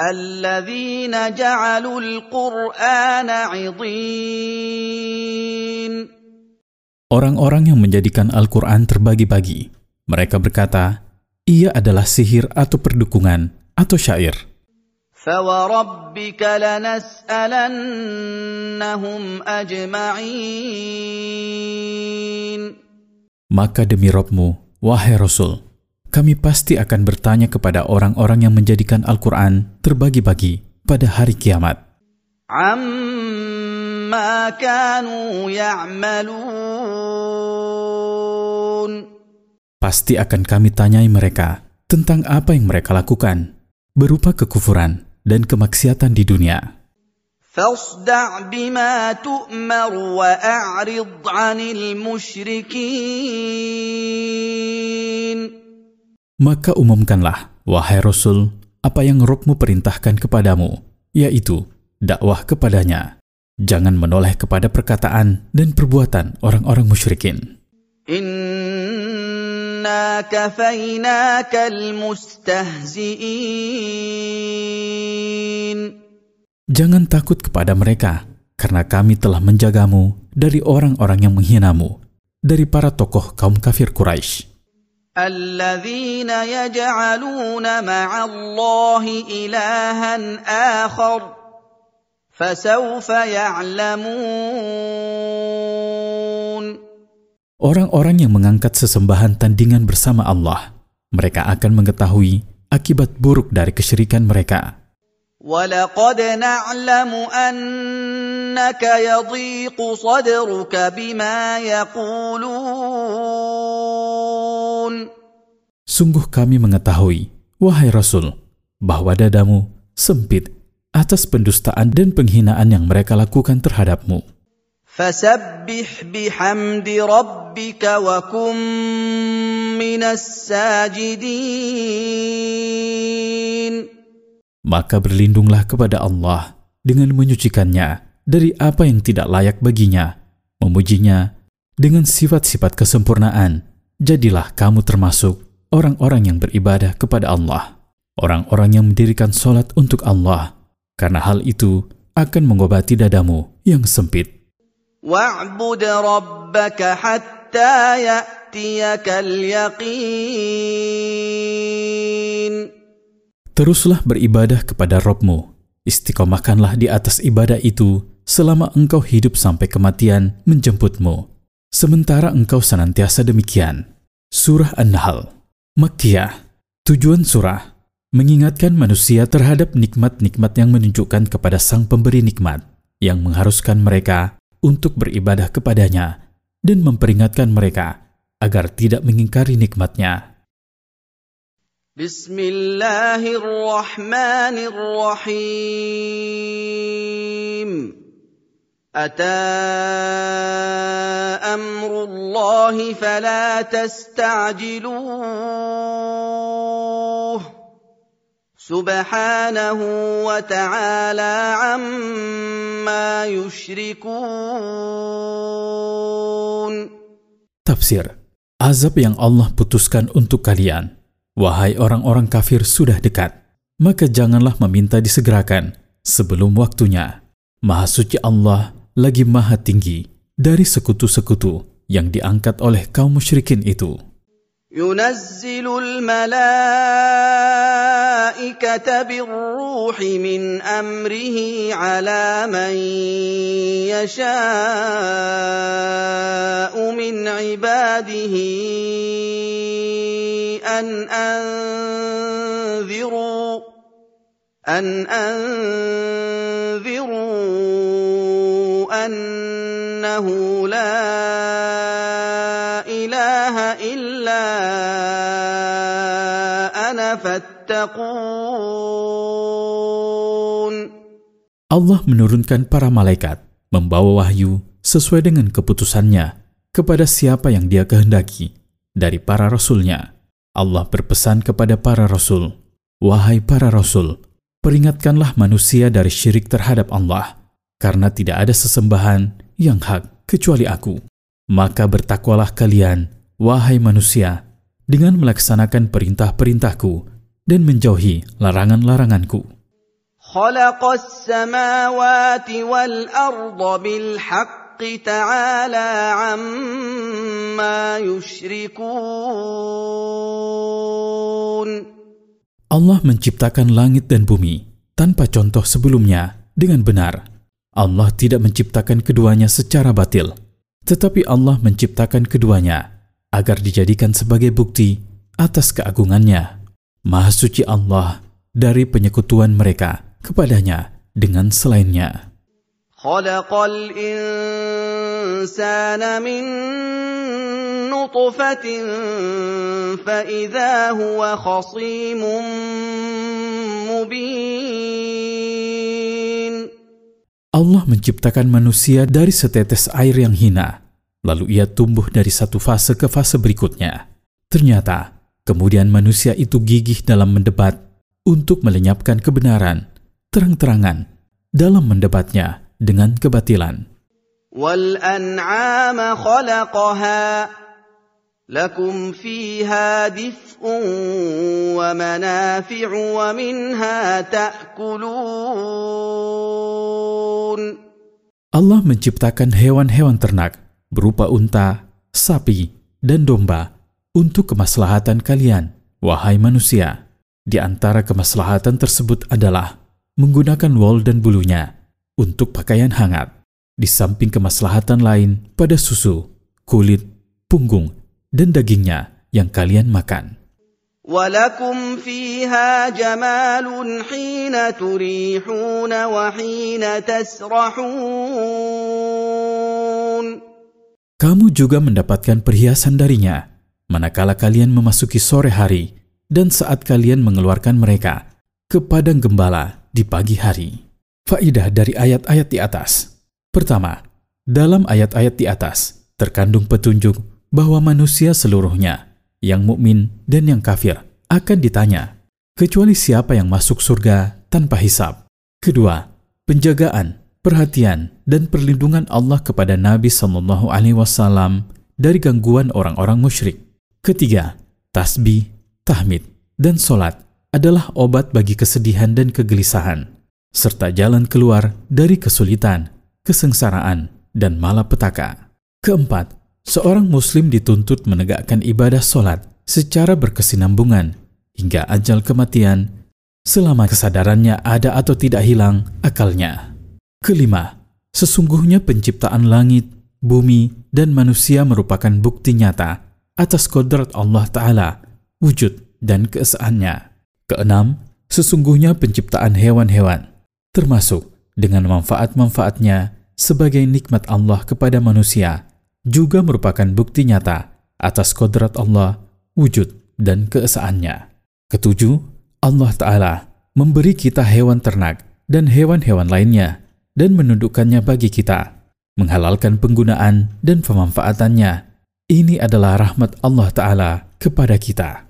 الذين جعلوا القرآن عضين Orang-orang yang menjadikan Al-Quran terbagi-bagi. Mereka berkata, ia adalah sihir atau perdukungan atau syair. فوربك لنسألنهم أجمعين Maka demi Robmu, wahai Rasul, kami pasti akan bertanya kepada orang-orang yang menjadikan Al-Quran terbagi-bagi pada hari kiamat. عما كانوا يعملون Pasti akan kami tanyai mereka tentang apa yang mereka lakukan, berupa kekufuran dan kemaksiatan di dunia. فاصدع بما تؤمر وأعرض عن المشركين Maka umumkanlah, wahai Rasul, apa yang Rukmu perintahkan kepadamu, yaitu dakwah kepadanya. Jangan menoleh kepada perkataan dan perbuatan orang-orang musyrikin. Inna kafainakal mustahzi'in. Jangan takut kepada mereka, karena kami telah menjagamu dari orang-orang yang menghinamu, dari para tokoh kaum kafir Quraisy. الذين يجعلون مع الله إلها آخر فسوف يعلمون Orang-orang yang mengangkat sesembahan tandingan bersama Allah, mereka akan mengetahui akibat buruk dari kesyirikan mereka. ولقد نعلم أنك يضيق صدرك بما يقولون Sungguh kami mengetahui, wahai Rasul, bahwa dadamu sempit atas pendustaan dan penghinaan yang mereka lakukan terhadapmu. Fasabbih bihamdi rabbika wa kum minas sajidin. Maka berlindunglah kepada Allah dengan menyucikannya dari apa yang tidak layak baginya, memujinya dengan sifat-sifat kesempurnaan, Jadilah kamu termasuk orang-orang yang beribadah kepada Allah, orang-orang yang mendirikan solat untuk Allah, karena hal itu akan mengobati dadamu yang sempit. واعبد ربك حتى يأتيك اليقين Teruslah beribadah kepada Robmu. Istiqomahkanlah di atas ibadah itu selama engkau hidup sampai kematian menjemputmu. Sementara engkau senantiasa demikian. Surah An-Nahl Makkiyah Tujuan surah mengingatkan manusia terhadap nikmat-nikmat yang menunjukkan kepada sang pemberi nikmat yang mengharuskan mereka untuk beribadah kepadanya dan memperingatkan mereka agar tidak mengingkari nikmatnya. Bismillahirrahmanirrahim. الله الرحمن الرحيم أتى أمر الله فلا تستعجلوه سبحانه وتعالى عما يشركون Tafsir Azab yang Allah putuskan untuk kalian, wahai orang-orang kafir sudah dekat, maka janganlah meminta disegerakan sebelum waktunya. Maha suci Allah lagi maha tinggi dari sekutu-sekutu yang diangkat oleh kaum musyrikin itu. ينزل الملائكة بالروح من أمره على من يشاء من عباده أن أنذروا أن أنذروا أنه لا إله إلا أنا فاتقون Allah menurunkan para malaikat membawa wahyu sesuai dengan keputusannya kepada siapa yang dia kehendaki dari para rasulnya. Allah berpesan kepada para rasul, Wahai para rasul, peringatkanlah manusia dari syirik terhadap Allah, karena tidak ada sesembahan yang hak kecuali aku. Maka bertakwalah kalian, wahai manusia, dengan melaksanakan perintah-perintahku dan menjauhi larangan-laranganku. Allah menciptakan langit dan bumi tanpa contoh sebelumnya dengan benar Allah tidak menciptakan keduanya secara batil, tetapi Allah menciptakan keduanya agar dijadikan sebagai bukti atas keagungannya. Maha suci Allah dari penyekutuan mereka kepadanya dengan selainnya. خلق الإنسان من نطفة فإذا هو خصيم مبين Allah menciptakan manusia dari setetes air yang hina, lalu ia tumbuh dari satu fase ke fase berikutnya. Ternyata, kemudian manusia itu gigih dalam mendebat untuk melenyapkan kebenaran terang-terangan dalam mendebatnya dengan kebatilan. والأنعام خلقها لكم فيها دفء ومنافع ومنها تأكلون Allah menciptakan hewan-hewan ternak berupa unta, sapi, dan domba untuk kemaslahatan kalian, wahai manusia. Di antara kemaslahatan tersebut adalah menggunakan wol dan bulunya untuk pakaian hangat, di samping kemaslahatan lain pada susu, kulit, punggung, dan dagingnya yang kalian makan. ولكم فيها جمال حين تريحون وحين تسرحون Kamu juga mendapatkan perhiasan darinya, manakala kalian memasuki sore hari dan saat kalian mengeluarkan mereka ke padang gembala di pagi hari. Faidah dari ayat-ayat di atas. Pertama, dalam ayat-ayat di atas terkandung petunjuk bahwa manusia seluruhnya, yang mukmin dan yang kafir, akan ditanya, kecuali siapa yang masuk surga tanpa hisab. Kedua, penjagaan, perhatian, dan perlindungan Allah kepada Nabi Shallallahu Alaihi Wasallam dari gangguan orang-orang musyrik. Ketiga, tasbih, tahmid, dan solat adalah obat bagi kesedihan dan kegelisahan, serta jalan keluar dari kesulitan, kesengsaraan, dan malapetaka. Keempat, seorang muslim dituntut menegakkan ibadah solat secara berkesinambungan hingga ajal kematian selama kesadarannya ada atau tidak hilang akalnya. Kelima, sesungguhnya penciptaan langit, bumi, dan manusia merupakan bukti nyata atas kodrat Allah Ta'ala, wujud dan keesaannya. Keenam, sesungguhnya penciptaan hewan-hewan, termasuk dengan manfaat-manfaatnya sebagai nikmat Allah kepada manusia, juga merupakan bukti nyata atas kodrat Allah, wujud, dan keesaannya. Ketujuh, Allah Ta'ala memberi kita hewan ternak dan hewan-hewan lainnya dan menundukkannya bagi kita, menghalalkan penggunaan dan pemanfaatannya. Ini adalah rahmat Allah Ta'ala kepada kita.